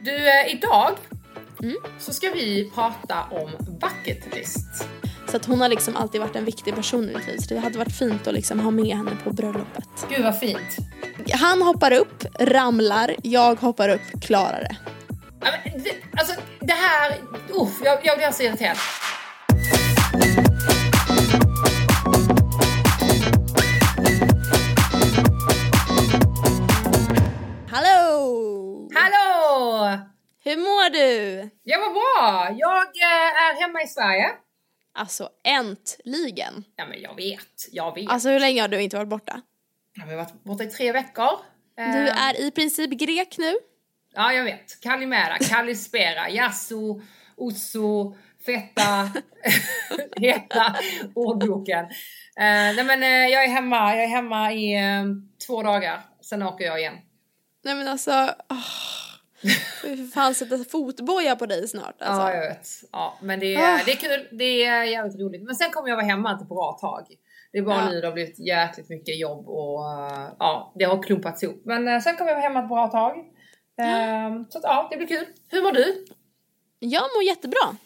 Du, eh, idag så ska vi prata om bucket list. Så att hon har liksom alltid varit en viktig person i mitt liv. Så det hade varit fint att liksom ha med henne på bröllopet. Gud vad fint. Han hoppar upp, ramlar, jag hoppar upp, klarar det. Alltså det här, uff, jag, jag blir så irriterad. Mår du? Jag mår bra. Jag eh, är hemma i Sverige. Alltså äntligen! Ja men jag vet, jag vet. Alltså hur länge har du inte varit borta? Jag har varit borta i tre veckor. Eh, Du är i princip grek nu. Ja jag vet. Kalimera, Kalispera, Yasso, Osso, Feta, heta ordboken. Eh, nej men eh, jag är hemma, jag är hemma i eh, två dagar. Sen åker jag igen. Nej men alltså, åh. Fy fan sätta fotboja på dig snart alltså. Ja, jag vet. Ja, men det är, Ah. det är kul. Det är jävligt roligt. Men sen kommer jag vara hemma ett bra tag. Det är bara Ja. nu det har blivit jäkligt mycket jobb och uh, ja, det har klumpats ihop. Men uh, sen kommer jag vara hemma ett bra tag. Ehm, så att, ja, det blir kul. Hur mår du? Jag mår jättebra.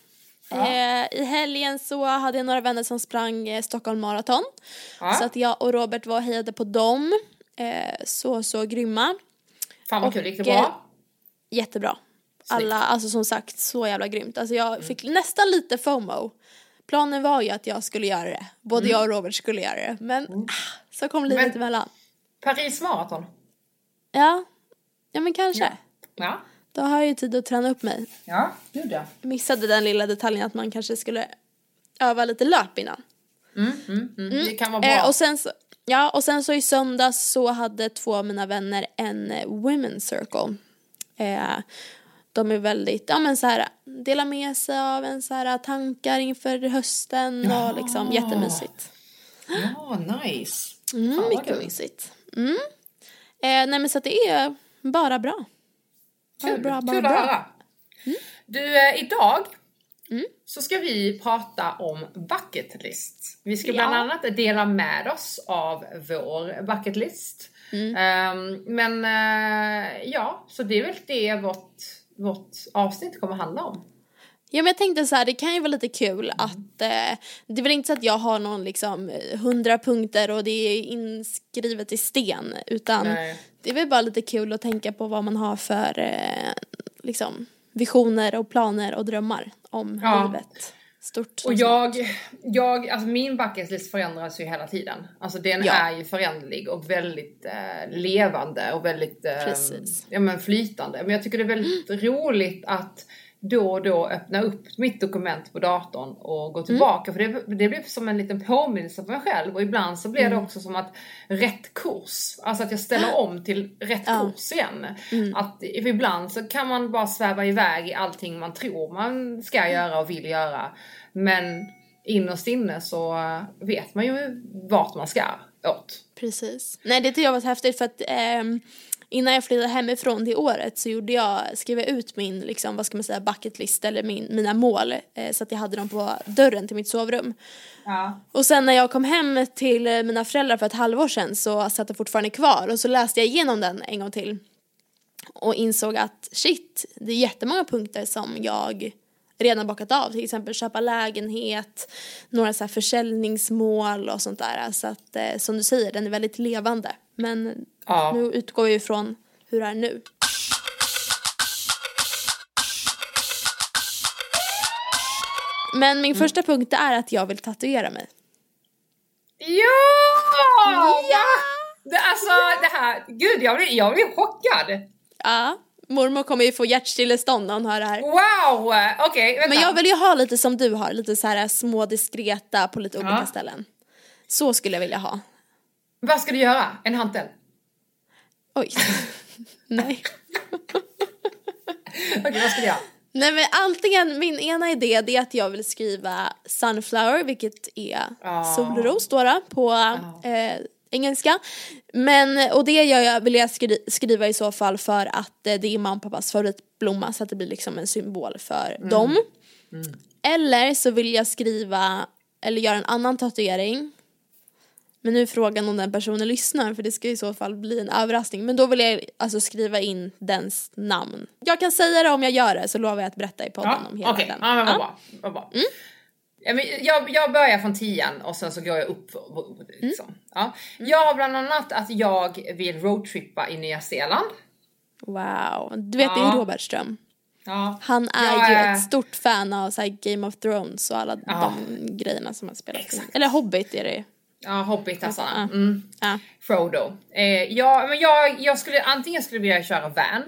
Ja. Eh, I helgen så hade jag några vänner som sprang eh, Stockholm Marathon. Ja. Så att jag och Robert var och hejade på dem. Eh, så, så grymma. Fan vad och, kul, gick det eh, bra? Jättebra. Alla, alltså som sagt, så jävla grymt. Alltså jag fick nästan lite FOMO. Planen var ju att jag skulle göra det. Både jag och Robert skulle göra det. Men ah, så kom livet Men- emellan. Paris Marathon? Ja, ja men kanske. Ja. Då har jag ju tid att träna upp mig. Ja, gud ja. Missade den lilla detaljen att man kanske skulle öva lite löp innan. Mm, mm, mm. Det kan vara bra. Eh, och sen så, ja, och sen så i söndags så hade två av mina vänner en eh, women's circle. Eh, de är väldigt, ja men så här, dela med sig av en så här tankar inför hösten och liksom jättemysigt. Ja, nice. Mm, mycket mysigt. Mm. Eh, nej men så att det är bara bra. Bara Kul, bra, bara kul att höra. Du, eh, idag Mm. så ska vi prata om bucket list. Vi ska bland Ja. annat dela med oss av vår bucket list. Mm. Ehm, men eh, ja, så det är väl det vårt, vårt avsnitt kommer handla om. Ja men jag tänkte så här, det kan ju vara lite kul att eh, det är väl inte så att jag har någon liksom eh, hundra punkter och det är inskrivet i sten utan Nej. det är väl bara lite kul att tänka på vad man har för eh, liksom visioner och planer och drömmar om Ja. livet. Stort Och jag, jag, alltså min bucket list förändras ju hela tiden. Alltså den Ja. är ju föränderlig och väldigt eh, levande och väldigt eh, ja, men flytande. Men jag tycker det är väldigt roligt att då och då öppna upp mitt dokument på datorn och gå tillbaka. För det, det blir som en liten påminnelse för mig själv och ibland så blir det också som att rätt kurs. Alltså att jag ställer om till rätt Ja. kurs igen. Att ibland så kan man bara sväva iväg i allting man tror man ska göra och vill göra. Men innerst inne så vet man ju vart man ska åt. Precis. Nej det tyckte jag var så häftigt för att ehm, innan jag flyttade hemifrån det året så gjorde jag, skrev jag ut min, liksom, vad ska man säga, bucket list eller min, mina mål eh, så att jag hade dem på dörren till mitt sovrum. Ja. Och sen när jag kom hem till eh, mina föräldrar för ett halvår sedan så satt den fortfarande kvar och så läste jag igenom den en gång till. Och insåg att shit, det är jättemånga punkter som jag redan bockat av. Till exempel köpa lägenhet, några så här försäljningsmål och sånt där. Så att eh, som du säger, den är väldigt levande. Men Ja. nu utgår jag ifrån hur det är nu. Men min första punkt är att jag vill tatuera mig. Ja! Ja! Det, alltså det här, gud jag blir, jag blir chockad. Ja, mormor kommer ju få hjärtstillestånd när hon hör det här. Wow! Okej, vänta. Men jag vill ju ha lite som du har, lite så här små diskreta på lite olika Ja. ställen. Så skulle jag vilja ha. Vad ska du göra? En hantel? Oj. Nej. Okej, vad ska du göra? Nej men antingen, min ena idé det är att jag vill skriva sunflower, vilket är Ja. solros då, då på eh, engelska. Men, och det gör jag, vill jag skri- skriva i så fall för att eh, det är mamma och pappas favoritblomma så att det blir liksom en symbol för dem. Eller så vill jag skriva, eller göra en annan tatuering. Men nu är frågan om den personen lyssnar för det ska i så fall bli en överraskning. Men då vill jag alltså skriva in dens namn. Jag kan säga det om jag gör det så lovar jag att berätta i podden Ja, om hela okej. den. Ja, men vad Ja. bra. Vad bra. Ja, men jag, jag börjar från tian och sen så går jag upp. Liksom. Ja. Jag har bland annat att jag vill roadtrippa i Nya Zeeland. Wow, du vet det är Ja. Roberts dröm. Ja. Han är Jag ju ett stort fan av så Game of Thrones och alla Ja. de grejerna som han spelat. Exakt. Eller Hobbit är det Ja, Hobbitassarna. Ja. Mm. Ja. Frodo. Eh, ja, men jag, jag skulle antingen skulle vilja köra van.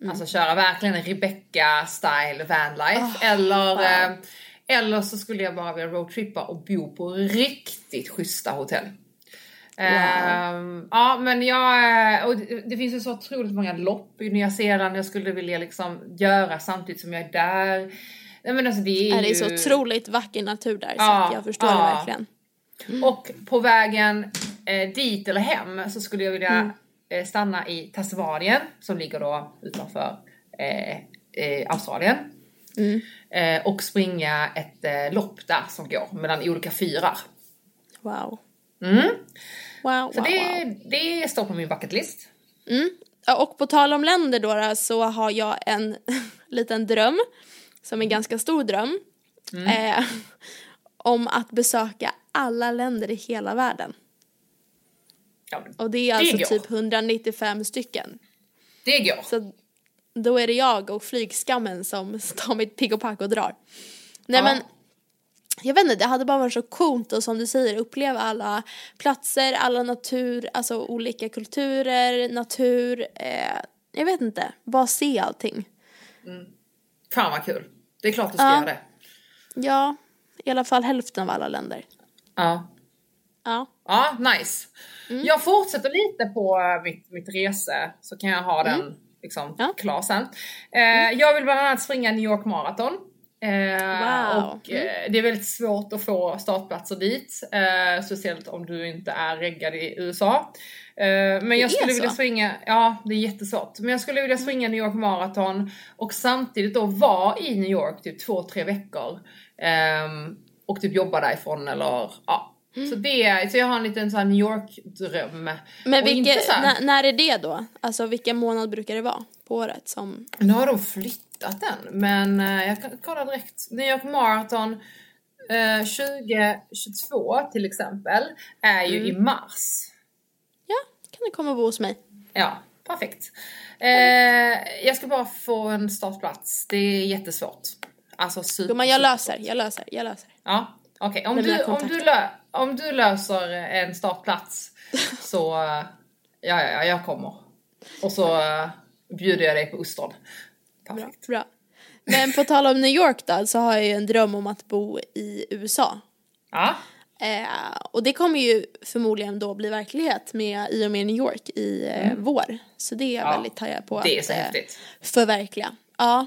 Mm. Alltså köra verkligen en Rebecca style vanlife. eller, Ah, wow. eh, eller så skulle jag bara vilja roadtrippa och bo på riktigt schyssta hotell. Ehm, ja men jag, eh, och det, det finns ju så otroligt många lopp i Nya Zeeland jag skulle vilja liksom göra samtidigt som jag är där. Nej, men alltså det är, Ja, det är ju... så otroligt vacker natur där så Ja, att jag förstår ja. det verkligen. Och på vägen eh, dit eller hem så skulle jag vilja Mm. eh, stanna i Tasmanien som ligger då utanför eh, eh, Australien. Mm. Eh, och springa ett eh, lopp där som går mellan olika fyrar. Wow. Mm. Wow, Så wow, det, wow. det står på min bucket list. Mm. Och på tal om länder då, då så har jag en liten dröm som är en ganska stor dröm. Mm. Eh, om att besöka alla länder i hela världen. Ja, Och det är alltså går. typ 195 stycken. det går. Så då är det jag och flygskammen som tar mitt pick och pack och drar. Nej Ja. men, jag vet inte, det hade bara varit så coolt och som du säger uppleva alla platser, alla natur, alltså olika kulturer, natur, eh, jag vet inte, bara se allting. Fan vad kul. Det är klart du ska Ja. göra det. Ja, i alla fall hälften av alla länder. Ja. Ja. Ja, nice. Mm. Jag fortsätter lite på eh, mitt, mitt rese så kan jag ha den liksom Mm. Ja. Mm. klar sen. Eh, Jag vill bland annat springa New York Marathon. Eh, Wow. Och eh, det är väldigt svårt att få startplatser dit. Eh, speciellt om du inte är reggad i USA. Eh, men jag är skulle vilja så? springa, ja det är jättesvårt. Men jag skulle vilja springa New York Marathon och samtidigt då vara i New York typ två, tre veckor. Ehm, och typ jobba därifrån eller ja. Så, det, så jag har en liten sån New York-dröm. Men vilka, så här- när, är det då? Alltså vilken månad brukar det vara på året som... Nu har de flyttat den, men eh, jag kan kolla direkt. New York Marathon eh, 2022 till exempel är ju i mars. Ja, kan du komma och bo hos mig? Ja, perfekt. Eh, jag ska bara få en startplats. Det är jättesvårt. Alltså super, men jag löser, jag löser, jag löser. Ja, okej. Om, Med mina du, om, du lö- om du löser en startplats så, eh, ja, ja, ja, jag kommer. Och så eh, bjuder jag dig på ostron. Bra, Perfekt. bra. Men på tal om New York då, så har jag ju en dröm om att bo i USA. Ja, Eh, och det kommer ju förmodligen då bli verklighet med, i och med New York i eh, vår. Så det är jag Ja, väldigt taggad på det är att så eh, häftigt. förverkliga. Ja.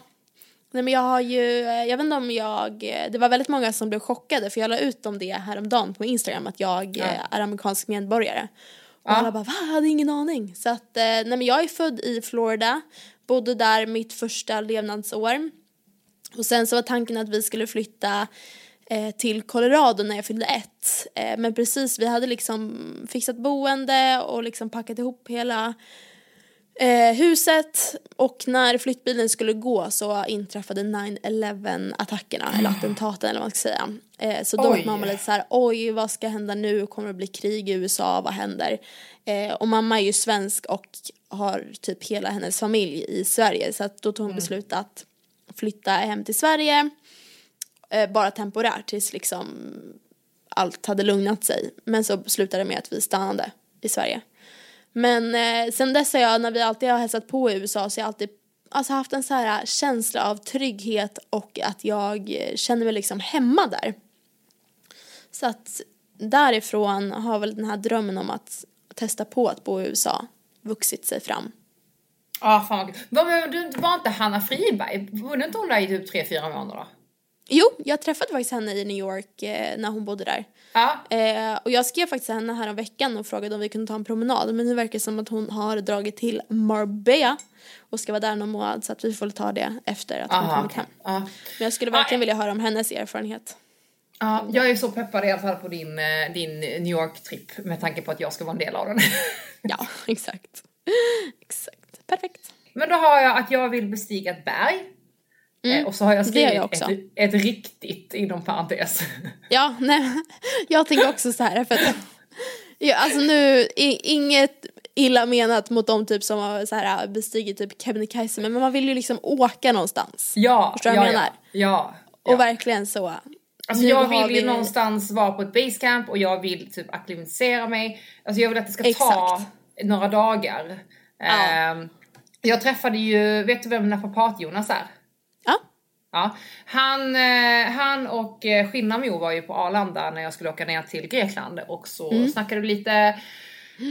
Nej men jag har ju, eh, jag vet inte om jag, eh, det var väldigt många som blev chockade för jag la ut om det häromdagen på Instagram att jag Ja. eh, är amerikansk medborgare. Och Ja. alla bara va, jag hade ingen aning. Så att, nej men jag är född i Florida, bodde där mitt första levnadsår. Och sen så var tanken att vi skulle flytta till Colorado när jag fyllde ett. Men precis, vi hade liksom fixat boende och liksom packat ihop hela eh, huset och när flyttbilen skulle gå så inträffade 9-11 attackerna eller attentaten eller vad man ska säga. Eh, så då var mamma lite så här, oj vad ska hända nu, kommer det bli krig i USA, vad händer? Eh, och mamma är ju svensk och har typ hela hennes familj i Sverige så att då tog hon beslut att flytta hem till Sverige eh, bara temporärt tills liksom allt hade lugnat sig. Men så slutade det med att vi stannade i Sverige. Men eh, sen dess har jag, när vi alltid har hälsat på i USA, så har jag alltid alltså, haft en så här eh, känsla av trygghet och att jag eh, känner mig liksom hemma där. Så att därifrån har väl den här drömmen om att testa på att bo i USA vuxit sig fram. Ja, fan vad. Var, men du, var inte Hanna Friberg, bodde inte hon där i typ 3-4 månader? Jo, jag träffade faktiskt henne i New York eh, när hon bodde där. Ja, Eh, och jag skrev faktiskt henne här om veckan och frågade om vi kunde ta en promenad. Men nu verkar det som att hon har dragit till Marbella och ska vara där någon månad så att vi får ta det efter att hon aha, kommit okej. hem. Ja. Men jag skulle Ja, verkligen eh. vilja höra om hennes erfarenhet. Ja, jag är så peppad i alla fall på din, eh, din New York-tripp med tanke på att jag ska vara en del av den. Ja, exakt. Exakt. Perfekt. Men då har jag att jag vill bestiga ett berg. Eh, och så har jag Mm, skrivit jag ett, ett riktigt inom parentes. Ja, nej, jag tänker också så här för att, ja, alltså nu, inget illa menat mot de typ som har så här bestigit typ Kebnekaise men man vill ju liksom åka någonstans. Ja, Förstår du ja, vad jag ja, menar? ja. Och ja. verkligen så. Alltså nu jag vill ju vi- någonstans vara på ett basecamp och jag vill typ acklimatisera mig. Alltså jag vill att det ska ta Exakt. några dagar. Ja. Ehm, jag träffade ju, vet du vem Naprapat-Jonas är? Ja, han, eh, han och eh, Skinnamo var ju på Arlanda när jag skulle åka ner till Grekland och så Mm. snackade vi lite.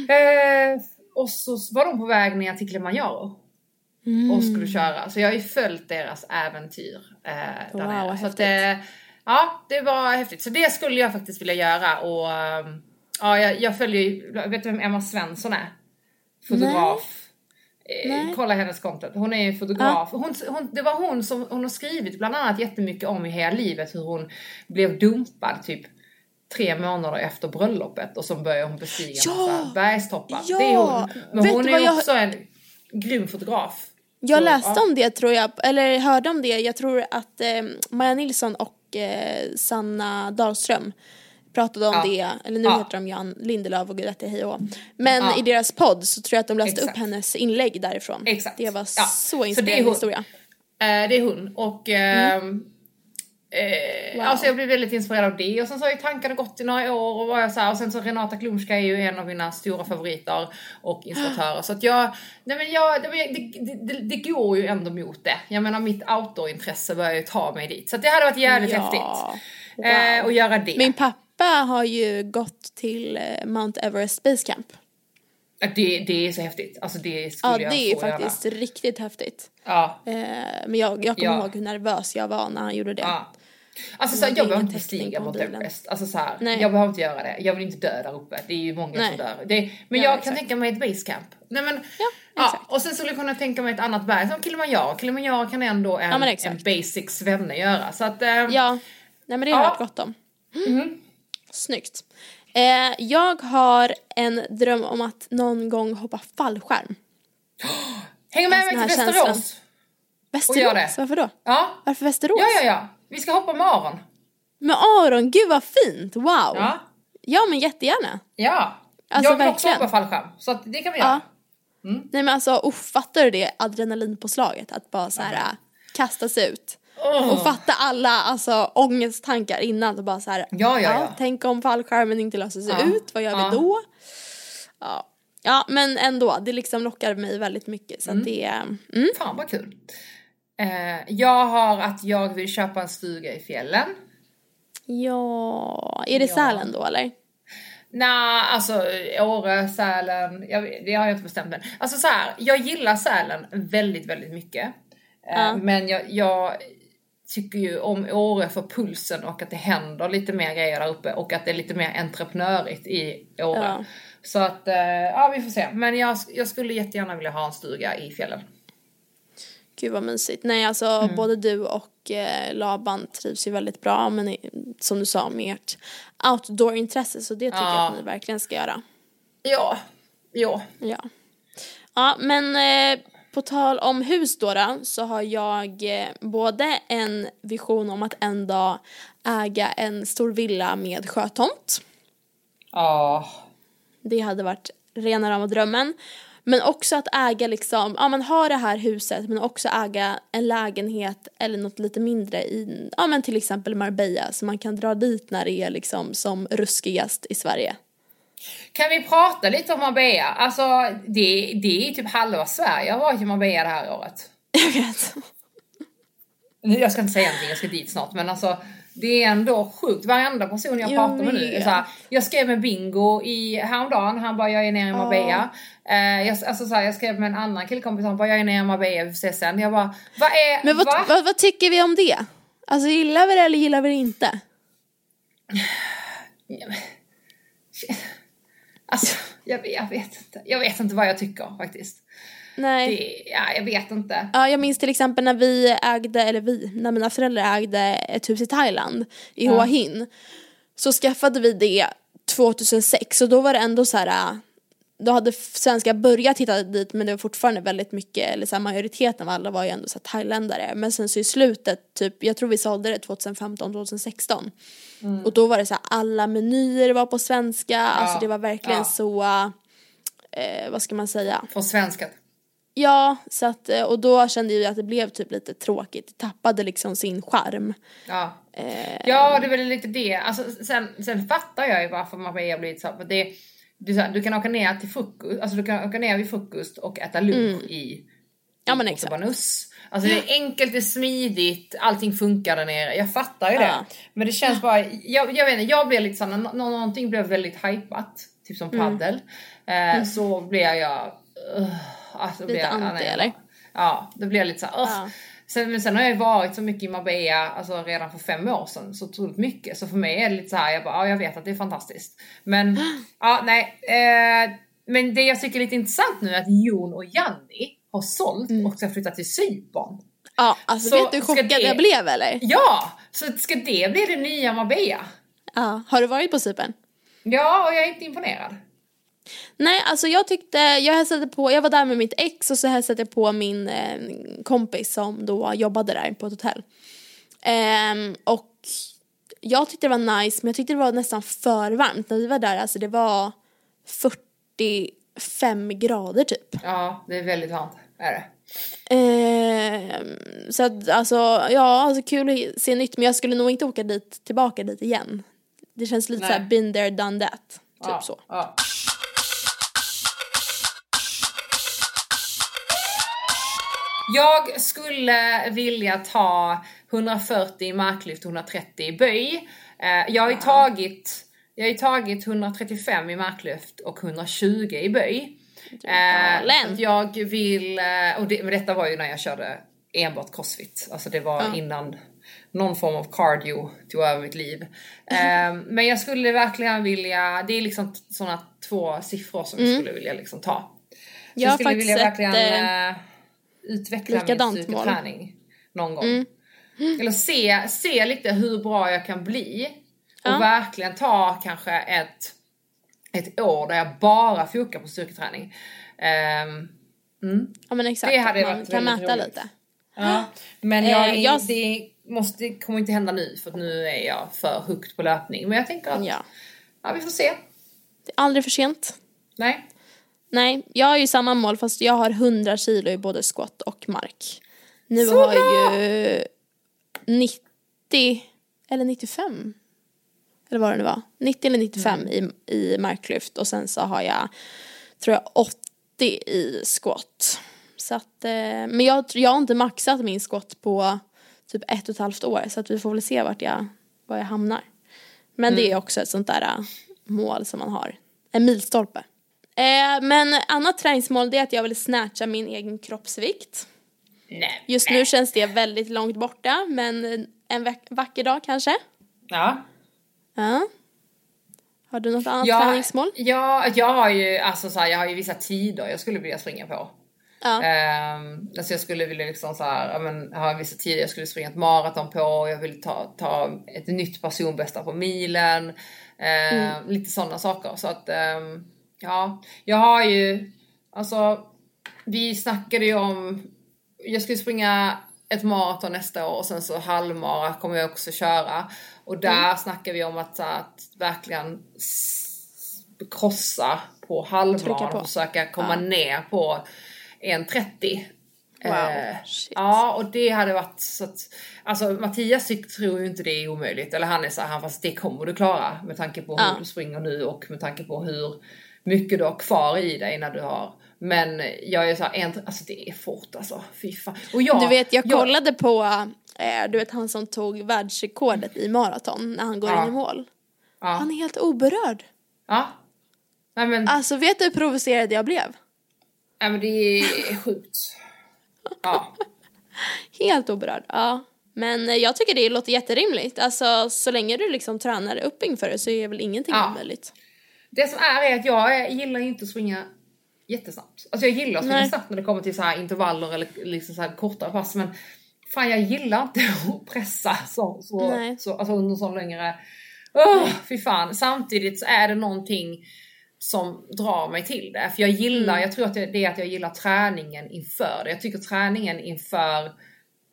Eh, och så var de på väg ner till Kilimanjaro Mm. och skulle köra. Så jag har ju följt deras äventyreh, där Wow, nere. vad Så att, eh, ja, det var häftigt. Så det skulle jag faktiskt vilja göra och ehm, ja, jag, jag följer ju, vet du vem Emma Svensson är? Fotograf. Eh, Nej. Kolla hennes content. Hon är ju fotograf. Hon, hon, det var hon som hon har skrivit bland annat jättemycket om i hela livet hur hon blev dumpad typ tre månader efter bröllopet och så började hon bestiga Ja! massa bergstoppar. Ja! Det är hon. Men Vet hon är jag- också en grym fotograf. jag Så, läste ja. om det tror jag, eller hörde om det. Jag tror att eh, Maja Nilsson och eh, Sanna Dahlström pratade om Ja. det, eller nu Ja. heter de Jan Lindelöf och Gulette Hej och. Men Ja. i deras podd så tror jag att de läste Exakt. upp hennes inlägg därifrån. Exakt. Det var Ja. så Så det är inspirerande hon. historia. Eh, det är hon och ehm, eh, Wow. alltså jag blev väldigt inspirerad av det och sen så har ju tankarna gått i några år och var jag så här, och sen så Renata Klumska är ju en av mina stora favoriter och inspiratörer så att jag, nej men jag, det, det, det, det går ju ändå mot det. Jag menar mitt outdoor-intresse börjar ju ta mig dit så att det hade varit jävligt Ja. häftigt Wow. eh, att göra det. Min pappa har ju gått till eh, Mount Everest Base Camp. Det, det är så häftigt, alltså det skulle Ja, det jag är så faktiskt riktigt häftigt. Ja. Eh, men jag, jag kommer Ja. ihåg hur nervös jag var när han gjorde det. Ja. Alltså så Jag jag behöver inte bestiga mobilen. Everest. Alltså så här, Nej. jag behöver inte göra det. Jag vill inte dö där uppe. Det är ju många Nej. som dör. Det, men Ja, jag kan exakt. tänka mig ett basecamp. Nej men, Ja, ja, och sen skulle jag kunna tänka mig ett annat berg som Kilimanjaro. Kilimanjaro kan ändå en, Ja, en basic svenne göra. Så att, eh, Ja, nej men det har jag Ja. hört gott om. Mhm. Snyggt. Eh, jag har en dröm om att någon gång hoppa fallskärm. häng med en mig till Västerås. känslan. Västerås, varför då? Ja. Varför Västerås? ja, ja, ja. Vi ska hoppa med Aron. Med Aron, gud vad fint, wow. Ja. Ja men jättegärna. Ja. Alltså, jag vill också verkligen. hoppa fallskärm. Så att det kan vi göra. Ja. Nej men alltså, oh, fattar du det adrenalinpåslaget? Att bara så här äh, kasta sig ut. Åh. Och fatta alla alltså, ångesttankar innan och bara så här. Ja, ja, ja. Tänk om fallskärmen inte löser sig ut, vad gör vi då? Ja. ja men ändå, det liksom lockar mig väldigt mycket så att det mm. Fan vad kul. Eh, jag har att jag vill köpa en stuga i fjällen. Ja, är det Ja. Sälen då eller? Nej, alltså Åre, Sälen, jag, det har jag inte bestämt än. Alltså så här, jag gillar Sälen väldigt, väldigt mycket. Ja. Men jag, jag tycker ju om Åre för pulsen och att det händer lite mer grejer där uppe och att det är lite mer entreprenörigt i Åre. Ja. Så att, eh, ja vi får se. Men jag, jag skulle jättegärna vilja ha en stuga i fjällen. Gud vad mysigt. Nej alltså Mm. både du och eh, Laban trivs ju väldigt bra men som du sa med ert outdoor-intresse så det tycker jag Ja. att ni verkligen ska göra. Ja, ja. Ja. Ja men eh, på tal om hus då, då så har jag eh, både en vision om att en dag äga en stor villa med sjötomt. Ja. Det hade varit rena rama drömmen. Men också att äga liksom, ja men ha det här huset men också äga en lägenhet eller något lite mindre i, ja men till exempel Marbella så man kan dra dit när det är liksom som ruskigast i Sverige. Kan vi prata lite om Marbella? Alltså det, det är typ halva Sverige har varit i Marbella det här året. Jag vet. Nu, Jag ska inte säga någonting, jag ska dit snart men alltså det är ändå sjukt. Varenda person jag, Jag pratar med nu är såhär, jag skrev med Bingo i häromdagen, han bara jag är nere i Marbella. Eh, jag, alltså, såhär, jag skrev med en annan killkompis, han bara jag är nere i Marbella, vi får se sen. Jag bara, vad är, Men vad, va? vad, vad tycker vi om det? Alltså gillar vi det eller gillar vi det inte? Alltså, jag, jag vet inte. Jag vet inte vad jag tycker faktiskt. Nej. Det, ja, jag vet inte. Ja, jag minns till exempel när vi ägde, eller vi, när mina föräldrar ägde ett hus i Thailand, i Ja. Hua Hin. Så skaffade vi det 2006 och då var det ändå så här. Då hade svenskar börjat hitta dit men det var fortfarande väldigt mycket, eller så här, majoriteten av alla var ju ändå så här, thailändare. Men sen så i slutet, typ, jag tror vi sålde det 2015, 2016. Mm. Och då var det så här, alla menyer var på svenska, alltså det var verkligen ja. så, eh, vad ska man säga? På svenskat. Ja, så att, eh, och då kände jag att det blev typ lite tråkigt, det tappade liksom sin charm. Ja. Eh, Ja, det väl lite det. Alltså, sen, sen fattar jag ju varför Marbella har blivit så. För det, här, du kan åka ner till frukost, alltså du kan åka ner vid frukost och äta lunch i, Mm. Ja, i men Porto exakt. Alltså det är enkelt, det är smidigt, allting funkar där nere. Jag fattar ju Ja. det. Men det känns bara, jag, jag vet inte, jag blir lite såhär, när nå- någonting blev väldigt hypat, typ som Mm. paddel, eh, så blir jag, uh, alltså Lite blir jag, anti, eller? Ja, det blir lite såhär, uh. Ja. Sen, men sen har jag varit så mycket i Marbella, alltså redan för fem år sedan, så otroligt mycket. Så för mig är det lite så här, jag bara, ja jag vet att det är fantastiskt. Men, ja nej. Eh, men det jag tycker är lite intressant nu är att Jon och Janni har sålt och ska flytta till Cypern. ja, alltså Så vet du hur chockad det- jag blev eller? Ja! Så ska det bli det nya Marbella? Ja, har du varit på Cypern? Ja, och jag är inte imponerad. Nej, alltså jag tyckte, jag hälsade på, jag var där med mitt ex och så hälsade jag på min eh, kompis som då jobbade där på ett hotell. Ehm, och jag tyckte det var nice men jag tyckte det var nästan för varmt när vi var där, alltså det var 45 grader typ. Ja, det är väldigt varmt. Är det. Ehm, så att alltså, ja, alltså kul att se nytt men jag skulle nog inte åka dit, tillbaka dit igen. Det känns lite Nej. såhär been there done that, typ ja, så. Ja. Jag skulle vilja ta 140 i marklyft, 130 i böj. Eh, Jag har ju tagit, jag har tagit 135 i marklyft och 120 i böj. Eh, galen. jag vill, eh, och det, men detta var ju när jag körde enbart crossfit. Alltså det var Ja. innan någon form av cardio tog över mitt liv. Men jag skulle verkligen vilja, det är liksom sådana två siffror som jag skulle vilja liksom ta. Så Mm. Jag skulle vilja verkligen ett, utveckla min likadant mål. styrketräning någon gång. Mm. Eller se, se lite hur bra jag kan bli. Och Ja. verkligen ta kanske ett, ett år där jag bara fokar på styrketräning. Ehm, Ja men exakt, Det hade man varit kan mäta roligt. lite. Ja, men Eh, jag, jag- det, måste, det kommer inte hända nu för nu är jag för högt på löpning. Men jag tänker att ja. Ja. vi får se. Det är aldrig för sent. Nej. Nej, jag har ju samma mål fast jag har 100 kilo i både squat och mark. Nu Så har jag ju 90 eller 95 eller vad det nu var. 90 eller 95 i, i marklyft och sen så har jag tror jag 80 i squat. Så att, eh, men jag, jag har inte maxat min squat på typ ett och ett halvt år så att vi får väl se vart jag, var jag hamnar. Men det är också ett sånt där äh, mål som man har. En milstolpe. Eh, men annat träningsmål det är att jag vill snatcha min egen kroppsvikt. Nej. Just nu känns det väldigt långt borta men en vack- vacker dag kanske. Ja. Ja. Har du något annat Ja, träningsmål? ja, jag har ju alltså så här, jag har ju vissa tider jag skulle vilja springa på. Ja. Ehm, alltså jag skulle vilja liksom så här, men, ha vissa tider jag skulle springa ett maraton på, jag vill ta, ta ett nytt personbästa på milen. Ehm, Lite sådana saker. Så att ehm, ja, jag har ju, alltså vi snackade ju om, jag ju springa ett maraton nästa år och sen så halvmara kommer jag också köra. Och där snackar vi om att, att verkligen krossa på halvmaran och försöka komma ner på 1.30. Wow, Eh, ja, och det hade varit så att, alltså Mattias tror ju inte det är omöjligt, eller han är så här, han fast det kommer du klara med tanke på hur Ja. du springer nu och med tanke på hur mycket du har kvar i dig när du har men jag är så här, en, alltså det är fort alltså, fy fan. Och jag, Du vet jag kollade på, eh, du vet han som tog världsrekordet i maraton när han går Ja. in i mål. Ja, Han är helt oberörd. ja. Nej men, Alltså vet du hur provocerad jag blev? nej, men det är sjukt. Ja. Helt oberörd, ja. Men eh, jag tycker det låter jätterimligt. Alltså så länge du liksom tränar upp inför det så är väl ingenting Ja. omöjligt. Det som är är att jag gillar inte att springa jättesnabbt. Alltså jag gillar att springa Nej. snabbt när det kommer till så här intervaller eller liksom så här kortare pass men fan jag gillar inte att pressa så, så, Nej. så alltså under så längre... Oh, fy fan. Samtidigt så är det någonting som drar mig till det. För jag gillar, Mm. jag tror att det det är att jag gillar träningen inför det. Jag tycker träningen inför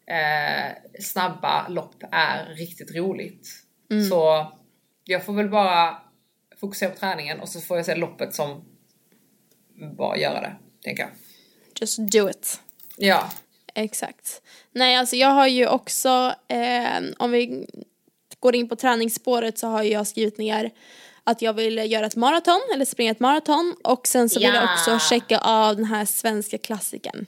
eh, snabba lopp är riktigt roligt. Mm. Så jag får väl bara fokusera på träningen och så får jag se loppet som bara göra det, tänker jag. Just do it. Ja. Exakt. Nej, alltså jag har ju också, eh, om vi går in på träningsspåret så har jag skrivit ner att jag vill göra ett maraton eller springa ett maraton och sen så vill jag Ja. också checka av den här svenska klassikern.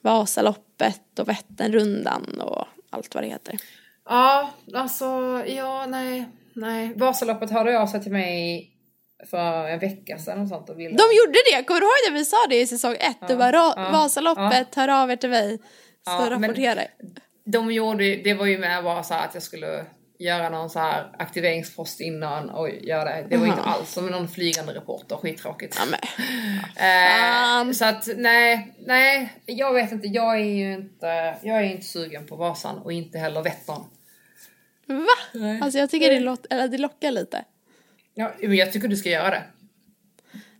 Vasaloppet och Vätternrundan och allt vad det heter. Ja, alltså, ja, nej, nej. Vasaloppet hörde av sig till mig för en vecka sedan och sånt och ville... De gjorde det, kommer du ihåg det? Vi sa det i säsong ett. det var ra- ja, Vasaloppet, hör av er till mig. Så Ja, rapportera. De gjorde, det var ju med bara så att jag skulle göra någon så här aktiveringspost innan och göra det. Det var inte Jaha. alls som någon flygande reporter, skittråkigt. Ja. Eh, så att nej, nej, jag vet inte. Jag är ju inte, jag är inte sugen på Vasan och inte heller Vättern. Va? Nej. Alltså jag tycker det, låt- eller det lockar lite. Ja, men jag tycker du ska göra det.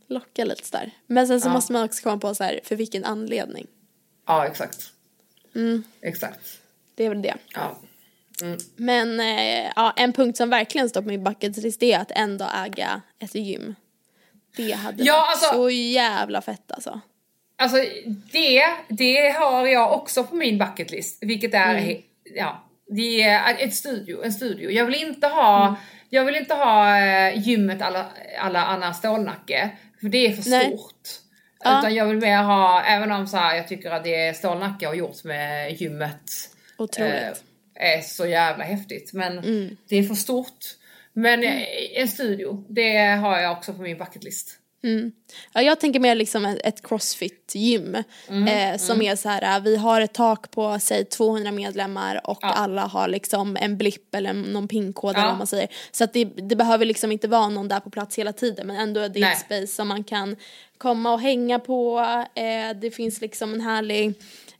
Lockar lite där. Men sen så Ja. måste man också komma på så här, för vilken anledning. Ja, exakt. Mm. Exakt. Det är väl det. Ja. Mm. Men eh, ja, en punkt som verkligen står på min bucket list är att ändå äga ett gym. Det hade Ja, varit alltså- så jävla fett alltså. Alltså det, det har jag också på min bucketlist. Vilket är, Mm. ja, det är ett studio, en studio. Jag vill inte ha, Mm. jag vill inte ha eh, gymmet alla, alla Anna Stålnacke. För det är för Nej. stort. Ja. Utan jag vill mer ha, även om så här, jag tycker att det Stålnacke har gjort med gymmet eh, är så jävla häftigt. Men Mm. det är för stort. Men eh, en studio, det har jag också på min bucketlist. Mm. Ja, jag tänker mer liksom ett, crossfit-gym. Mm, eh, som är så här, vi har ett tak på säg 200 medlemmar och alla har liksom en blipp eller någon pinkod eller Ja. vad man säger. Så att det, det behöver liksom inte vara någon där på plats hela tiden men ändå är det Nej. ett space som man kan komma och hänga på. Eh, det finns liksom en härlig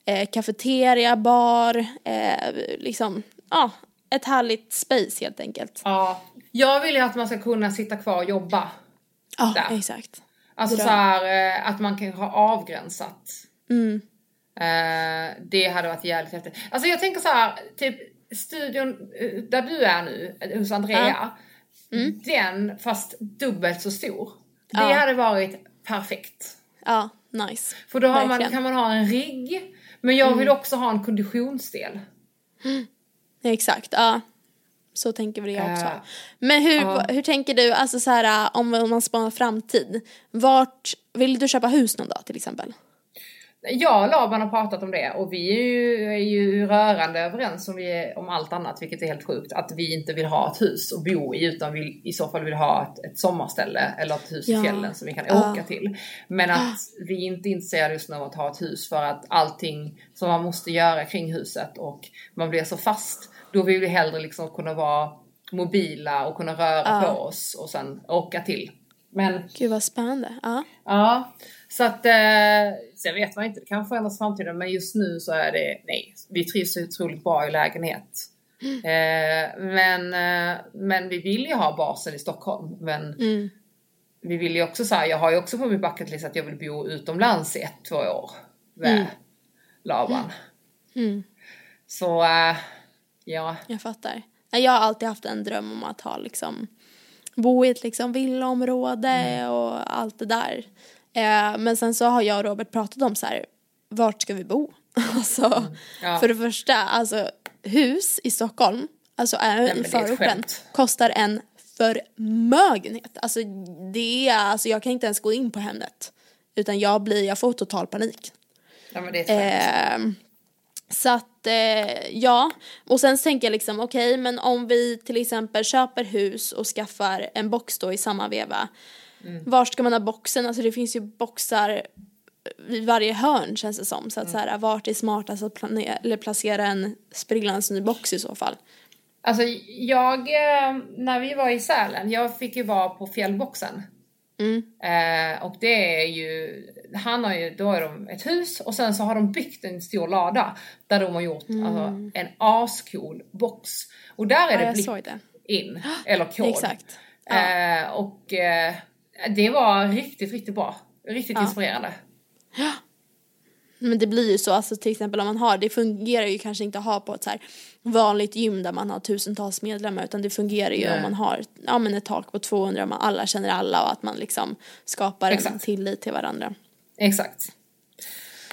eh, cafeteria, bar, eh, liksom, ja, ett härligt space helt enkelt. Ja. Jag vill ju att man ska kunna sitta kvar och jobba. Ja, Där. exakt. Alltså så här, eh, att man kan ha avgränsat. Mm. Eh, det hade varit jävligt häftigt. Alltså jag tänker så här, typ studion eh, där du är nu, hos Andrea. Den fast dubbelt så stor. Det Mm. Ja. hade varit perfekt. Ja, nice. För då har man, kan man ha en rigg. Men jag vill också ha en konditionsdel. Exakt, ja. Så tänker väl jag också. Eh, Men hur, ja. hur tänker du, alltså så här om om man spanar framtid. Vart, vill du köpa hus någon dag till exempel? Jag och Laban har pratat om det och vi är ju, är ju rörande överens om, vi är, om allt annat, vilket är helt sjukt. Att vi inte vill ha ett hus att bo i utan vi i så fall vill ha ett, ett sommarställe eller ett hus Ja. i fjällen som vi kan Ja. åka till. Men att vi inte är intresserade just nu av att ha ett hus för att allting som man måste göra kring huset och man blir så fast. Då vill vi hellre liksom kunna vara mobila och kunna röra Ja. på oss och sen åka till. Men Gud vad spännande. Ja. Ja, så att eh, sen vet man inte, det kan förändras i framtiden men just nu så är det, nej, vi trivs så otroligt bra i lägenhet. Eh, men, eh, men vi vill ju ha basen i Stockholm men Mm. vi vill ju också säga, jag har ju också på min bucketlist att jag vill bo utomlands i ett, två år med Mm. Laban. Mm. Så eh, ja, Jag fattar. Nej, Jag har alltid haft en dröm om att ha liksom bo i ett liksom villaområde Mm. och allt det där. Eh, men sen så har jag och Robert pratat om så här, vart ska vi bo? alltså, Mm. Ja. för det första, alltså hus i Stockholm, alltså är men i förorten, kostar en förmögenhet. Alltså det är, alltså jag kan inte ens gå in på Hemnet. Utan jag blir, jag får total panik. ja men det är ett skämt. Eh, så att, eh, ja. Och sen tänker jag liksom, okej, men om vi till exempel köper hus och skaffar en box då i samma veva. Var ska man ha boxen? Alltså det finns ju boxar vid varje hörn känns det som. Så att så här, vart är smartast att planera, eller placera en sprillans ny box i så fall? Alltså jag, eh, när vi var i Sälen, jag fick ju vara på fjällboxen. Eh, och det är ju, han har ju, då har de ett hus och sen så har de byggt en stor lada där de har gjort alltså, en ascool box. Och där är Ja, det blipp in, eller kod. Exakt. Ja. Eh, och eh, det var riktigt, riktigt bra. Riktigt Ja. inspirerande. Men det blir ju så, alltså till exempel om man har, det fungerar ju kanske inte att ha på ett så här vanligt gym där man har tusentals medlemmar utan det fungerar ju Nej. om man har ja, men ett tak på 200 och man alla känner alla och att man liksom skapar en Exakt. tillit till varandra. Exakt.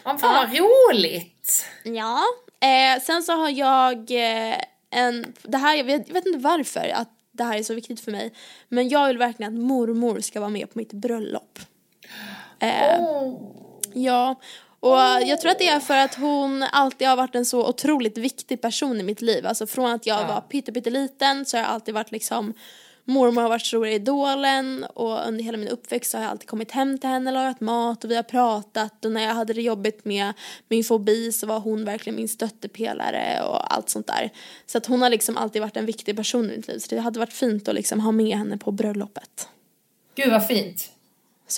Ja, fan vad roligt! Ja, eh, sen så har jag eh, en, det här, jag vet, jag vet inte varför att det här är så viktigt för mig men jag vill verkligen att mormor ska vara med på mitt bröllop. Eh, Oh. Ja, och jag tror att det är för att hon alltid har varit en så otroligt viktig person i mitt liv. Alltså från att jag Ja. var pytte, pytteliten så har jag alltid varit liksom Mormor har varit stora idolen och under hela min uppväxt så har jag alltid kommit hem till henne, lagat mat och vi har pratat och när jag hade det jobbigt med min fobi så var hon verkligen min stöttepelare och allt sånt där. Så att hon har liksom alltid varit en viktig person i mitt liv så det hade varit fint att liksom ha med henne på bröllopet. Gud vad fint.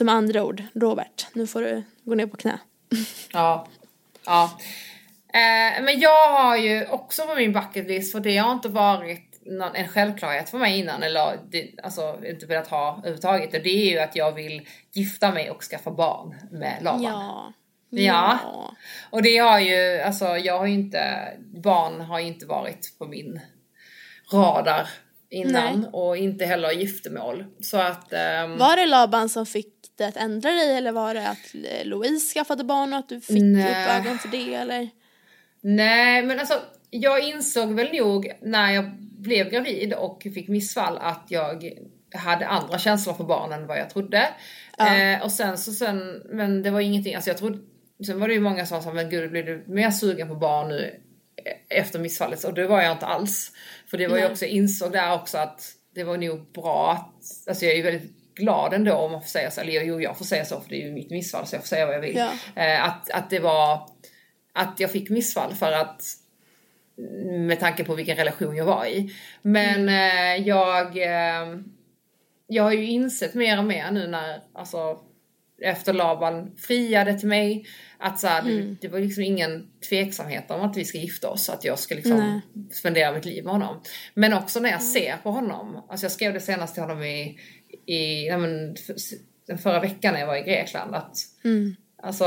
Med andra ord, Robert, nu får du gå ner på knä. Ja. ja. Eh, men jag har ju också på min bucket list, för det har inte varit någon, en självklarhet för mig innan, eller det, alltså inte velat ha överhuvudtaget. Och det är ju att jag vill gifta mig och skaffa barn med Laban. Ja. Ja. Och det har ju, alltså jag har ju inte, barn har ju inte varit på min radar innan Nej. och inte heller giftermål. Så att... ehm, Var det Laban som fick det att ändra dig eller var det att eh, Louise skaffade barn och att du fick Nej. upp ögon för det eller? Nej, men alltså jag insåg väl nog när jag blev gravid och fick missfall att jag hade andra känslor för barnen än vad jag trodde. Ja. Eh, och sen så sen, men det var ingenting, alltså jag trodde, sen var det ju många som sa men gud blir du mer sugen på barn nu eh, efter missfallet? Och det var jag inte alls. För det var ju också, jag insåg där också att det var nog bra att, alltså jag är ju väldigt glad ändå om man får säga så, eller jo jag får säga så för det är ju mitt missfall så jag får säga vad jag vill. Ja. Eh, att, att det var, att jag fick missfall för att med tanke på vilken relation jag var i. Men eh, jag, eh, jag har ju insett mer och mer nu när, alltså efter Laban friade till mig, att så här, det, det var liksom ingen tveksamhet om att vi ska gifta oss, att jag ska liksom Nej. spendera mitt liv med honom. Men också när jag ser på honom, alltså jag skrev det senast till honom i, i men, för, den förra veckan när jag var i Grekland, att Mm. Alltså,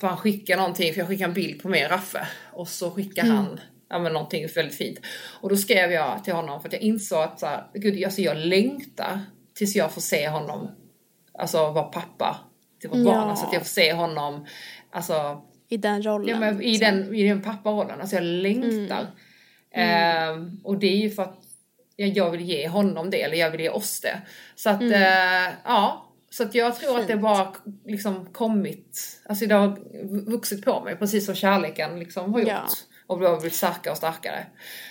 för han skickar någonting, för jag skickade en bild på mig och Raffe. Och så skickar han ja, men någonting väldigt fint. Och då skrev jag till honom för att jag insåg att så här, gud, alltså jag längtar tills jag får se honom, alltså vara pappa till vårt Ja. barn. Alltså att jag får se honom, alltså I den rollen. Ja, men i, så. den, I den papparollen, alltså jag längtar. Ehm, och det är ju för att jag, vill ge honom det, eller jag vill ge oss det. Så att, eh, ja. Så att jag tror att det Fint. bara liksom kommit, alltså det har vuxit på mig, precis som kärleken liksom har gjort. Ja. Och har blivit starkare och starkare.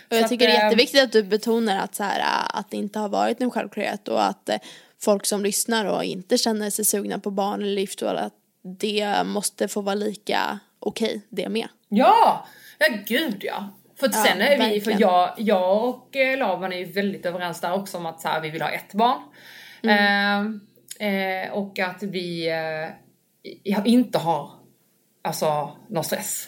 Och jag Så tycker att, det är eh, jätteviktigt att du betonar att, så här, äh, att det inte har varit en självklarhet och att eh, folk som lyssnar och inte känner sig sugna på barn eller giftermål att det måste få vara lika okej det med. Ja! Ja gud ja. För Ja, sen är vi, för verkligen. jag, jag och eh, Laban är ju väldigt överens där också om att så här, vi vill ha ett barn. Mm. Eh, eh, och att vi eh, inte har alltså någon stress.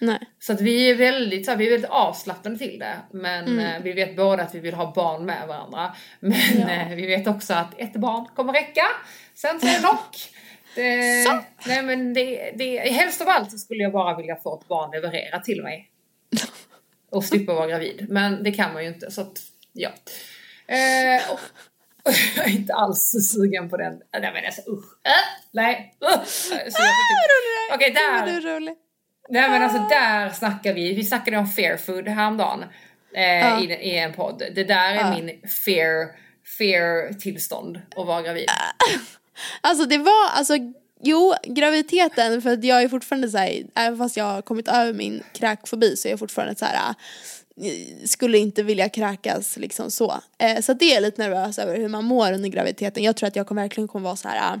Nej. Så att vi är väldigt, så här, vi är väldigt avslappnade till det. Men Mm. eh, vi vet båda att vi vill ha barn med varandra. Men Ja. eh, vi vet också att ett barn kommer räcka. Sen så är det dock. Det, Så. Nej men det, det, helst av allt så skulle jag bara vilja få ett barn levererat till mig. Och slippa vara gravid. Men det kan man ju inte så att, ja. Eh, och, jag är inte alls sugen på den. Nej men alltså usch. Äh, nej. Uh. Okej, där. Nej men alltså där snackar vi, vi snackade om fair food häromdagen eh, Ja. i, i en podd. Det där är Ja. min fair, fair tillstånd att vara gravid. Alltså det var, alltså jo, graviditeten för att jag är fortfarande så här, även fast jag har kommit över min kräkfobi så är jag fortfarande så här äh, skulle inte vilja kräkas liksom så. Eh, så det är lite nervös över hur man mår under graviditeten. Jag tror att jag kommer verkligen kommer vara så här äh,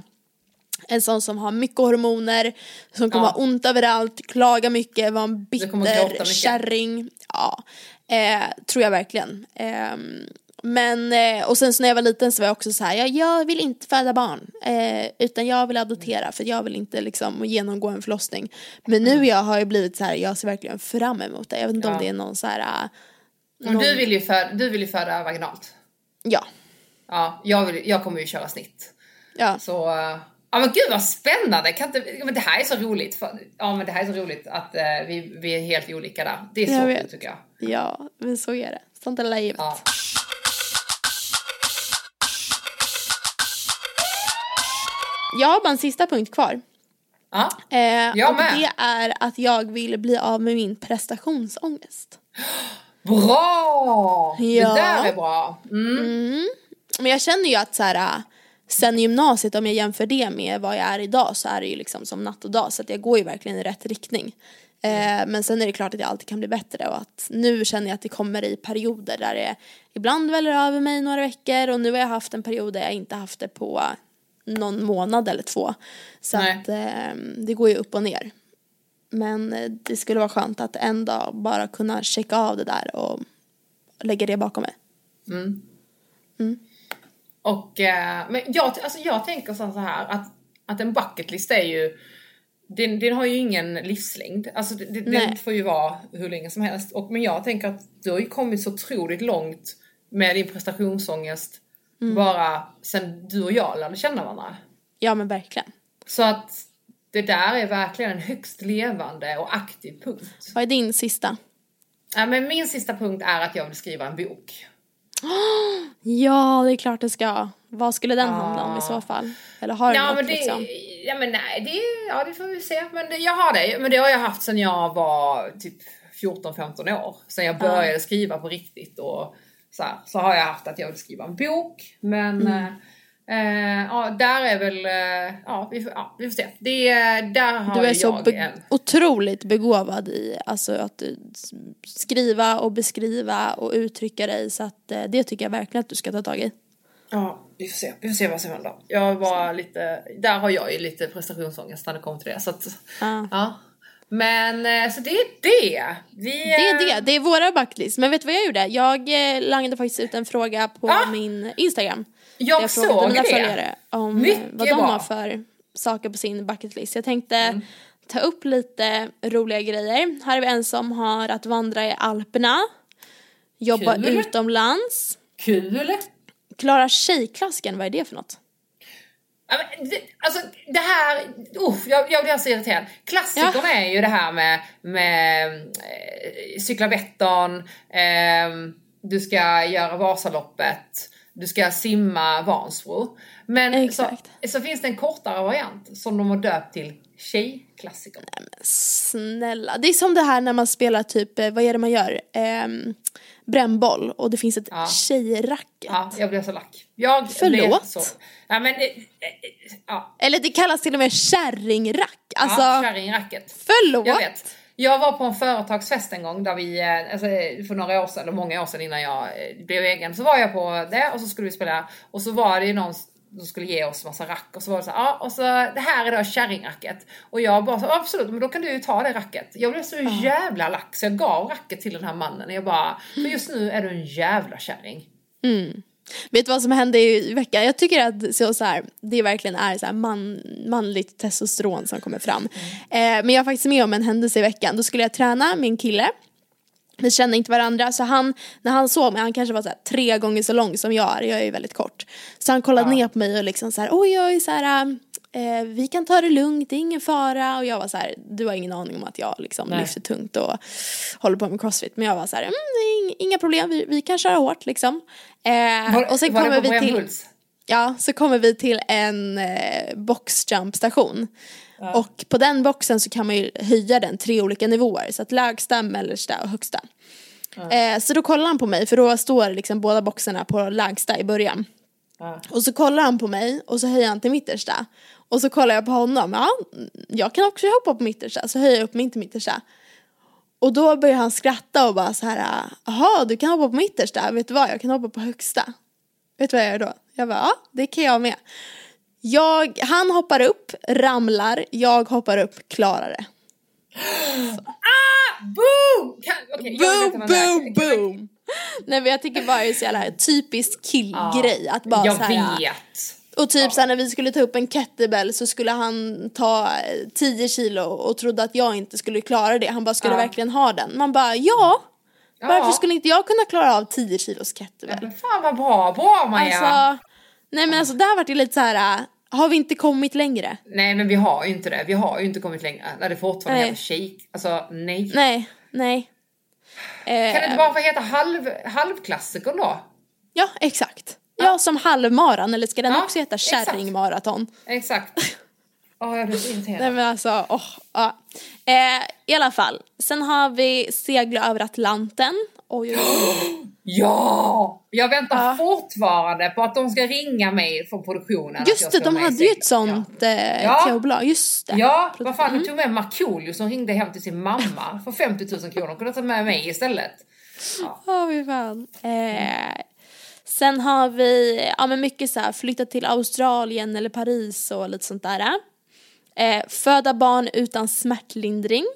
en sån som har mycket hormoner, som kommer Ja. ha ont överallt, klaga mycket, vara en bitter kärring. Ja, eh, tror jag verkligen. Ehm, men, eh, och sen så när jag var liten så var jag också så här, jag, jag vill inte föda barn. Eh, utan jag vill adoptera för jag vill inte liksom genomgå en förlossning. Men nu jag har jag blivit så här, jag ser verkligen fram emot det. Jag vet inte Ja. om det är någon så här, äh, Men du vill ju föda, du vill ju föda vaginalt. ja. Ja, jag, vill, jag kommer ju köra snitt. Ja, Så, eh, ja men gud vad spännande! Kan inte, men det här är så roligt. Ja men det här är så roligt att eh, vi, vi är helt olika där. Det är Jag så vet. kul tycker jag. ja, men så är det. Sånt är livet. Ja. Jag har bara en sista punkt kvar. Ja, Eh, Jag och med. det är att jag vill bli av med min prestationsångest. bra! Ja. Det där är bra. Mm. Men jag känner ju att så här, sen i gymnasiet om jag jämför det med vad jag är idag så är det ju liksom som natt och dag så att jag går ju verkligen i rätt riktning. Eh, men sen är det klart att jag alltid kan bli bättre och att nu känner jag att det kommer i perioder där det ibland väller över mig några veckor och nu har jag haft en period där jag inte haft det på någon månad eller två. Så Nej. att eh, det går ju upp och ner. Men eh, det skulle vara skönt att en dag bara kunna checka av det där och lägga det bakom mig. Och, eh, men jag, alltså jag tänker så här att, att en bucketlist är ju den, den har ju ingen livslängd. Alltså Nej. den får ju vara hur länge som helst. Och, men jag tänker att du har ju kommit så otroligt långt med din prestationsångest bara sen du och jag lärde känna varandra. Ja men verkligen. Så att det där är verkligen en högst levande och aktiv punkt. Vad är din sista? Ja, men min sista punkt är att jag vill skriva en bok. Ja, det är klart det ska. Vad skulle den handla om i så fall? Eller har du Ja något men, det, liksom? ja men nej, det, ja det får vi se. Men det, jag har det. Men det har jag haft sedan jag var typ 14-15 år. Sen jag började skriva på riktigt och så, här, så har jag haft att jag vill skriva en bok. Men Mm. Eh, eh, ja, där är väl, eh, ja vi, får, ja vi får se. Det, där har Du är så jag be- en. otroligt begåvad i alltså, att s- skriva och beskriva och uttrycka dig så att eh, det tycker jag verkligen att du ska ta tag i. Ja, vi får se. Vi får se vad som händer. Jag var lite, där har jag ju lite prestationsångest när det kommer till det. Så att, Ja. ja. Men eh, så det är det. Vi, Det är det, det är våra bucketlist. Men vet du vad jag gjorde? Jag eh, langade faktiskt ut en fråga på Ah! min Instagram. Jag såg frågade mina det. följare om Mycket vad de bra. har för saker på sin bucketlist. Jag tänkte Mm. ta upp lite roliga grejer. Här har vi en som har att vandra i Alperna, jobba Kul. utomlands, Kul! klara tjejklassiken, vad är det för något? Ja, alltså det här, uff, jag, jag blir så irriterad. Klassikern är ju det här med, med eh, cykla Vättern, eh, du ska göra Vasaloppet, du ska simma Vansbro. Men så, så finns det en kortare variant som de har döpt till Tjejklassikern. Snälla, det är som det här när man spelar typ, eh, vad är det man gör? Ehm, brännboll och det finns ett Ja. tjejracket. Ja, jag blev så lack. Jag Förlåt? så, ja men, eh, eh, ja. Eller det kallas till och med kärringrack. Alltså, ja, kärringracket. förlåt. Jag vet. Jag var på en företagsfest en gång där vi, eh, alltså för några år sedan, eller många år sedan innan jag eh, blev egen, så var jag på det och så skulle vi spela och så var det ju någon som skulle ge oss massa rack och så var det så ja och så det här är då kärringracket. Och jag bara så, absolut men då kan du ju ta det racket. Jag blev så jävla lack så jag gav racket till den här mannen. Jag bara, för just nu är du en jävla kärring. Vet du vad som hände i veckan? Jag tycker att så, så här, det verkligen är så här man, manligt testosteron som kommer fram. Eh, men jag är faktiskt med om en händelse i veckan. Då skulle jag träna med en kille. Vi kände inte varandra så han, när han såg mig, han kanske var så här, tre gånger så lång som jag är, jag är ju väldigt kort. Så han kollade Ja. ner på mig och liksom så här, oj oj så här, eh, vi kan ta det lugnt, det är ingen fara. Och jag var så här, du har ingen aning om att jag liksom Nej. lyfter tungt och håller på med crossfit. Men jag var så här, mm, inga problem, vi, vi kan köra hårt liksom. Eh, Var, och sen var kommer det på vi till... Brännhults? Ja, så kommer vi till en eh, boxjumpstation. Och på den boxen så kan man ju höja den tre olika nivåer. Så att lägsta, mellersta och högsta. Eh, så då kollar han på mig, för då står liksom båda boxarna på lägsta i början. Ja. Och så kollar han på mig och så höjer han till mittersta. Och så kollar jag på honom, ja, jag kan också hoppa på mittersta. Så höjer jag upp min till mittersta. Och då börjar han skratta och bara så här, jaha du kan hoppa på mittersta, vet du vad jag kan hoppa på högsta. Vet du vad jag gör då? Jag bara, ja det kan jag med. Jag, han hoppar upp, ramlar, jag hoppar upp, klarar det. Boom! Kan, okay, jag vill Boom, är. boom, kan- boom! Nej men jag tycker bara det är så jävla typisk killgrej att bara jag så här, vet. Och typ såhär när vi skulle ta upp en kettlebell så skulle han ta eh, 10 kilo och trodde att jag inte skulle klara det. Han bara, skulle Ja. verkligen ha den? Man bara, ja! Ja. Varför skulle inte jag kunna klara av 10 kilos kettlebell? Men fan vad bra, bra Maja! Alltså, nej men alltså där vart det lite så här. äh, har vi inte kommit längre? Nej men vi har ju inte det, vi har ju inte kommit längre det fortfarande Nej. shake. Alltså nej. Nej, nej. Kan det Eh, inte bara få heta halv, halvklassikern då? ja, exakt. Ja, som halvmaran, eller ska den Ja, också heta kärringmaraton? Exakt. Åh jag blir så irriterad. Nej men alltså, åh, ja. Eh, I alla fall, sen har vi segla över Atlanten. Oj, oj, oj. Ja! Jag väntar Ja. fortfarande på att de ska ringa mig från produktionen. Just det, de hade ju ett sånt eh, Ja. just det. Ja, vad fan, de tog med Markoolio som ringde hem till sin mamma för 50 000 kronor. De kunde ta med mig istället. Åh fy fan. Eh, sen har vi, ja men mycket så här, flytta till Australien eller Paris och lite sånt där. Eh, föda barn utan smärtlindring.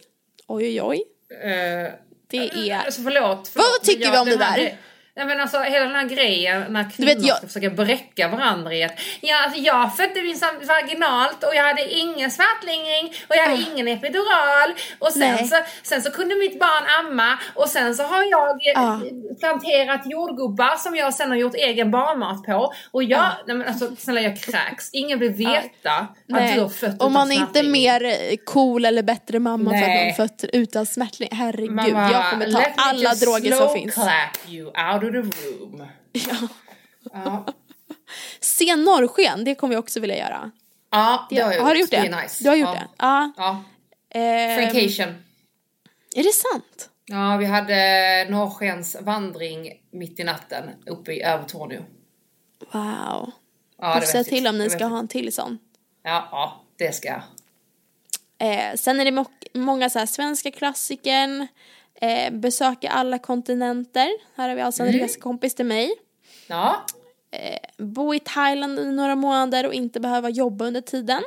Oj oj oj. Eh, Det är, Alltså förlåt. förlåt Vad tycker vi om det där? gre- Nej men alltså hela den här grejen när kvinnor vet, jag- ska försöka bräcka varandra i att ja, alltså, jag födde min sam- vaginalt och jag hade ingen smärtlindring och jag hade Ah. ingen epidural och sen Nej. så, sen så kunde mitt barn amma och sen så har jag Ah. planterat jordgubbar som jag sen har gjort egen barnmat på och jag, Ah. nej men alltså snälla jag kräks, ingen vill veta att du nej. har fött utan man är inte mer eh, cool eller bättre mamma för att Nej. man fött utan smärtlindring. Herregud, Mamma, jag kommer ta alla droger som finns. Of the room. Ja. Ja. Se norrsken, det kommer jag också vilja göra. Ja, det har jag har du gjort det? är nice. Du har gjort ja. det? Ja. Ja. Ehm, Frankation. är det sant? Ja, vi hade norrskens vandring mitt i natten uppe i Övertorneå. Wow. Ja, Du det vet till om ni Det ska ha en till sån. Ja, ja, det ska jag. Eh, sen är det många så här svenska klassikern. Eh, besöka alla kontinenter. Här har vi alltså en Mm. reskompis till mig. Ja, Bo i Thailand i några månader och inte behöva jobba under tiden.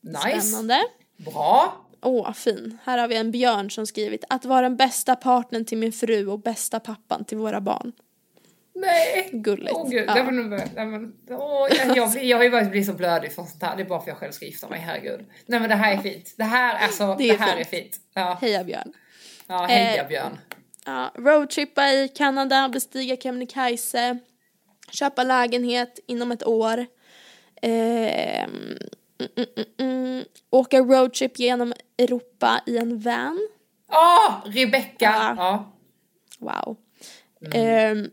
nice. Spännande. Bra. Åh, fin. Här har vi en björn som skrivit att vara den bästa partnern till min fru och bästa pappan till våra barn. Nej. Gulligt. Åh gud, Ja. nej, men, nej, men, åh, jag, jag, jag har ju börjat bli så blödig för sånt här. Det är bara för att jag själv ska gifta mig, herregud. Nej men det här är fint. Det här, alltså, Det det, är här fint. är fint. Ja, Heja björn. Ja heja Eh, Björn. Ja, roadtrippa i Kanada, bestiga Kebnekaise, köpa lägenhet inom ett år. Ehm, mm, mm, mm, åka roadtrip genom Europa i en van. Åh, Rebecca! Ja. Ja. Wow. Mm. Ehm,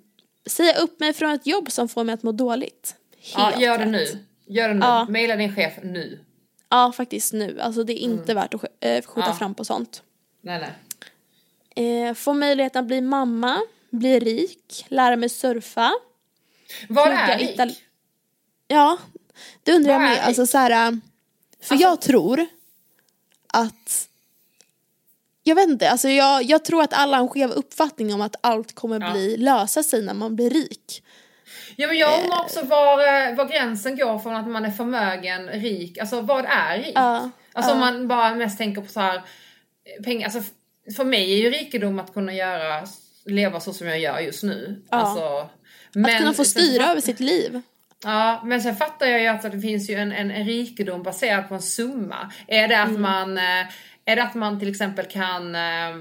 säga upp mig från ett jobb som får mig att må dåligt. Ja, Helt gör det rätt. nu. Gör det nu. Ja. Maila din chef nu. Ja, faktiskt nu. Alltså det är inte värt att äh, skjuta Mm. Ja. fram på sånt. Nej, nej. Eh, få möjligheten att bli mamma, bli rik, lära mig surfa. Plugga är rik? Itali- Ja, det undrar jag med. rik? Alltså så här, äh, för Alltså- jag tror att jag vet inte, alltså jag, jag tror att alla har en skev uppfattning om att allt kommer Ja. bli, lösa sig när man blir rik. Ja men jag undrar också var, eh, var gränsen går från att man är förmögen, rik, alltså vad är rikt? Ja, Alltså om ja. man bara mest tänker på så här eh, pengar, alltså för mig är ju rikedom att kunna göra, leva så som jag gör just nu. Ja. Alltså, Att kunna få styra över sitt liv. Ja, men sen fattar jag ju att det finns ju en, en, en rikedom baserad på en summa. Är det att Mm. man eh, är det att man till exempel kan eh,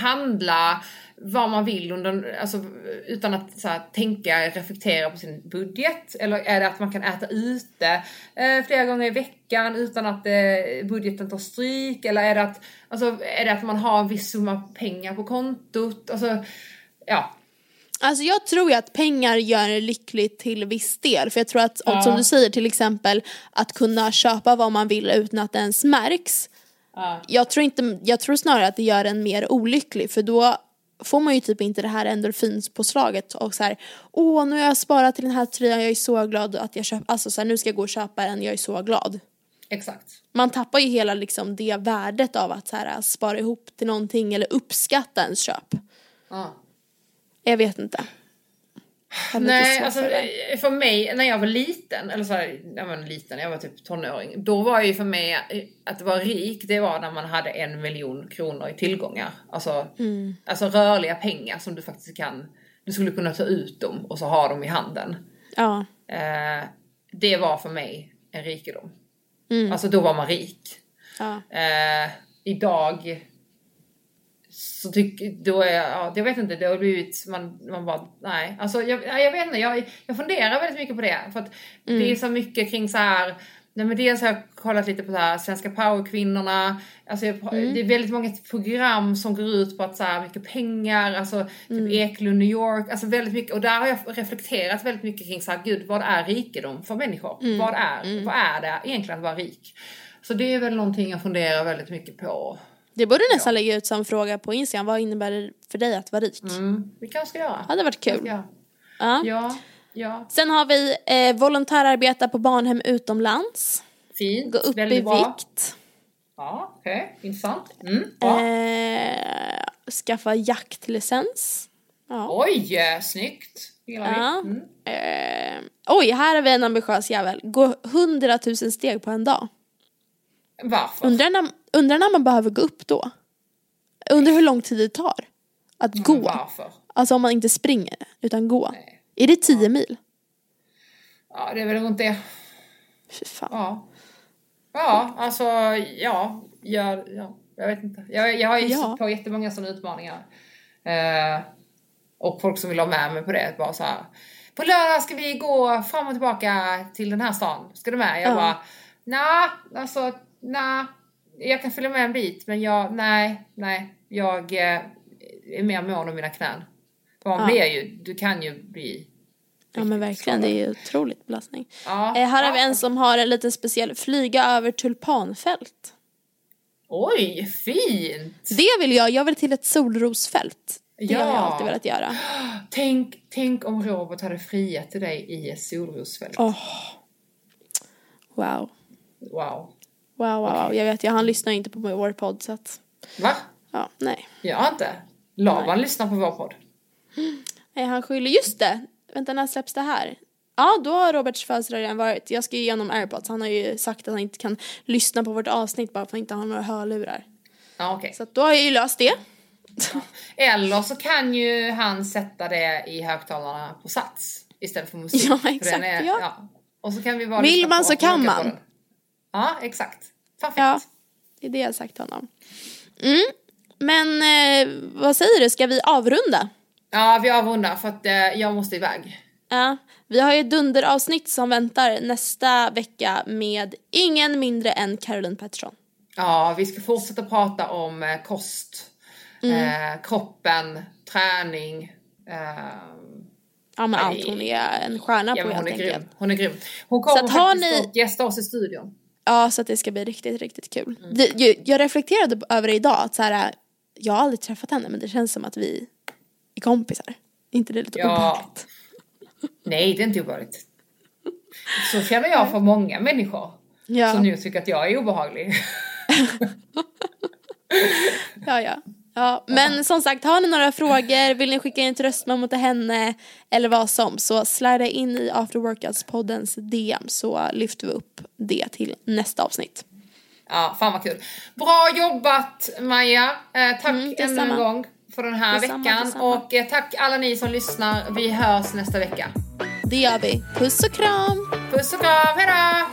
handla vad man vill under, alltså, utan att så här, tänka, reflektera på sin budget? Eller är det att man kan äta ute eh, flera gånger i veckan utan att eh, budgeten tar stryk? Eller är det, att, alltså, är det att man har en viss summa pengar på kontot? Alltså, ja. Alltså jag tror ju att pengar gör en lycklig till viss del. För jag tror att, Ja. som du säger till exempel, att kunna köpa vad man vill utan att det ens märks. ja. Jag tror, inte, jag tror snarare att det gör en mer olycklig för då får man ju typ inte det här endorfinspåslaget och så här, åh nu har jag sparat till den här tröjan, jag är så glad att jag köper, alltså så här, nu ska jag gå och köpa den, jag är så glad. Exakt. Man tappar ju hela liksom det värdet av att så här, spara ihop till någonting eller uppskatta ens köp. Ja. Jag vet inte. Nej, alltså för eh, för mig när jag var liten, eller så här, jag var liten, jag var typ tonåring. Då var ju för mig att vara rik, det var när man hade en miljon kronor i tillgångar. Alltså, Mm. alltså rörliga pengar som du faktiskt kan du skulle kunna ta ut dem och så ha dem i handen. Ja. Eh, det var för mig en rikedom. Mm. Alltså då var man rik. Ja. Eh, idag så tycker, då är jag, ja, jag vet inte, det har blivit, man, man bara, nej. Alltså jag, jag vet inte, jag, jag funderar väldigt mycket på det. För att det är så mycket kring så här Nej men dels har jag kollat lite på så här, Svenska powerkvinnorna. Alltså jag, Det är väldigt många program som går ut på att så här, mycket pengar, alltså typ Eklund New York, alltså väldigt mycket. Och där har jag reflekterat väldigt mycket kring så här, gud vad är rikedom för människor? Vad, är, vad är det egentligen att vara rik? Så det är väl någonting jag funderar väldigt mycket på. Det borde nästan lägga ut som fråga på Instagram. Vad innebär det för dig att vara rik? Mm, vi kanske ska göra. Hade varit kul. Ja. Ja. Ja, ja. Sen har vi eh, volontärarbeta på barnhem utomlands. Fint. Gå upp väldigt i bra. vikt. Ja, okej. Intressant. Mm, bra. Eh, skaffa jaktlicens. Ja. Oj, snyggt. Gillar vi. Ja. Mm. Eh, oj, här har vi en ambitiös jävel. Gå 100 000 steg på en dag. Varför? Undrar när, undrar när man behöver gå upp då? Undrar hur lång tid det tar att gå. Varför? Alltså om man inte springer utan gå. Nej. Är det 10 mil? Ja, det är väl runt det. Fy fan. Ja. Ja, alltså ja. Jag, ja, jag vet inte. Jag, jag har ju Ja. på jättemånga sådana utmaningar. Eh, och folk som vill ha med mig på det. Bara så här. På lördag ska vi gå fram och tillbaka till den här stan. Ska du med? Jag Ja. bara, nej, alltså, nej. Jag kan följa med en bit, men jag, nej, nej. Jag eh, är mer mån om mina knän. Man Ja. blir ju, du kan ju bli Ja men verkligen, det är ju otroligt belastning. Ja. Eh, här har vi Ja. en som har en liten speciell, flyga över tulpanfält. Oj, fint! Det vill jag, jag vill till ett solrosfält. Det har jag Ja. alltid velat göra. Tänk, tänk om Robert hade friat till dig i ett solrosfält. Åh. Wow. Wow. Wow, wow, wow. Jag vet, jag, han lyssnar inte på vår podd så att, Va? ja, nej. Jag har inte. Laban lyssnar på vår podd. Nej, han skyller, just det! Vänta, när släpps det här? Ja, då har Roberts födelsedag redan varit. Jag ska ju igenom airpods. Han har ju sagt att han inte kan lyssna på vårt avsnitt bara för att han inte har några hörlurar. Ja, okej. Så då har jag ju löst det. Eller så kan ju han sätta det i högtalarna på Sats istället för musik. Ja, exakt, Är, ja. Och så kan vi bara Vill man så kan man. Ja, exakt. Perfekt. Ja, det är det jag har sagt till honom. Mm. Men eh, vad säger du, ska vi avrunda? Ja, vi avrundar för att eh, jag måste iväg. Ja, vi har ju ett dunderavsnitt som väntar nästa vecka med ingen mindre än Caroline Pettersson. Ja, vi ska fortsätta prata om eh, kost, Mm. eh, kroppen, träning. Eh, Ja men allt, hon är en stjärna ja, på men hon helt är enkelt. grym. Hon är grym. Hon kommer faktiskt ni- att gästa oss i studion. Ja, så att det ska bli riktigt, riktigt kul. Mm. Det, jag, jag reflekterade över det idag, att så här, jag har aldrig träffat henne men det känns som att vi är kompisar. Inte det lite Ja. obehagligt? Nej, det är inte obehagligt. Så känner jag för många människor Ja. som nu tycker att jag är obehaglig. Ja, ja. Ja, men som sagt, har ni några frågor, vill ni skicka in ett röstmemo till henne eller vad som, så slida in i After Workouts-poddens DM så lyfter vi upp det till nästa avsnitt. Ja, fan vad kul. Bra jobbat Maja. Eh, tack Mm, ännu en gång för den här Detsamma, veckan. detsamma. Och eh, tack alla ni som lyssnar. Vi hörs nästa vecka. Det gör vi. Puss och kram! Puss och kram, hejdå!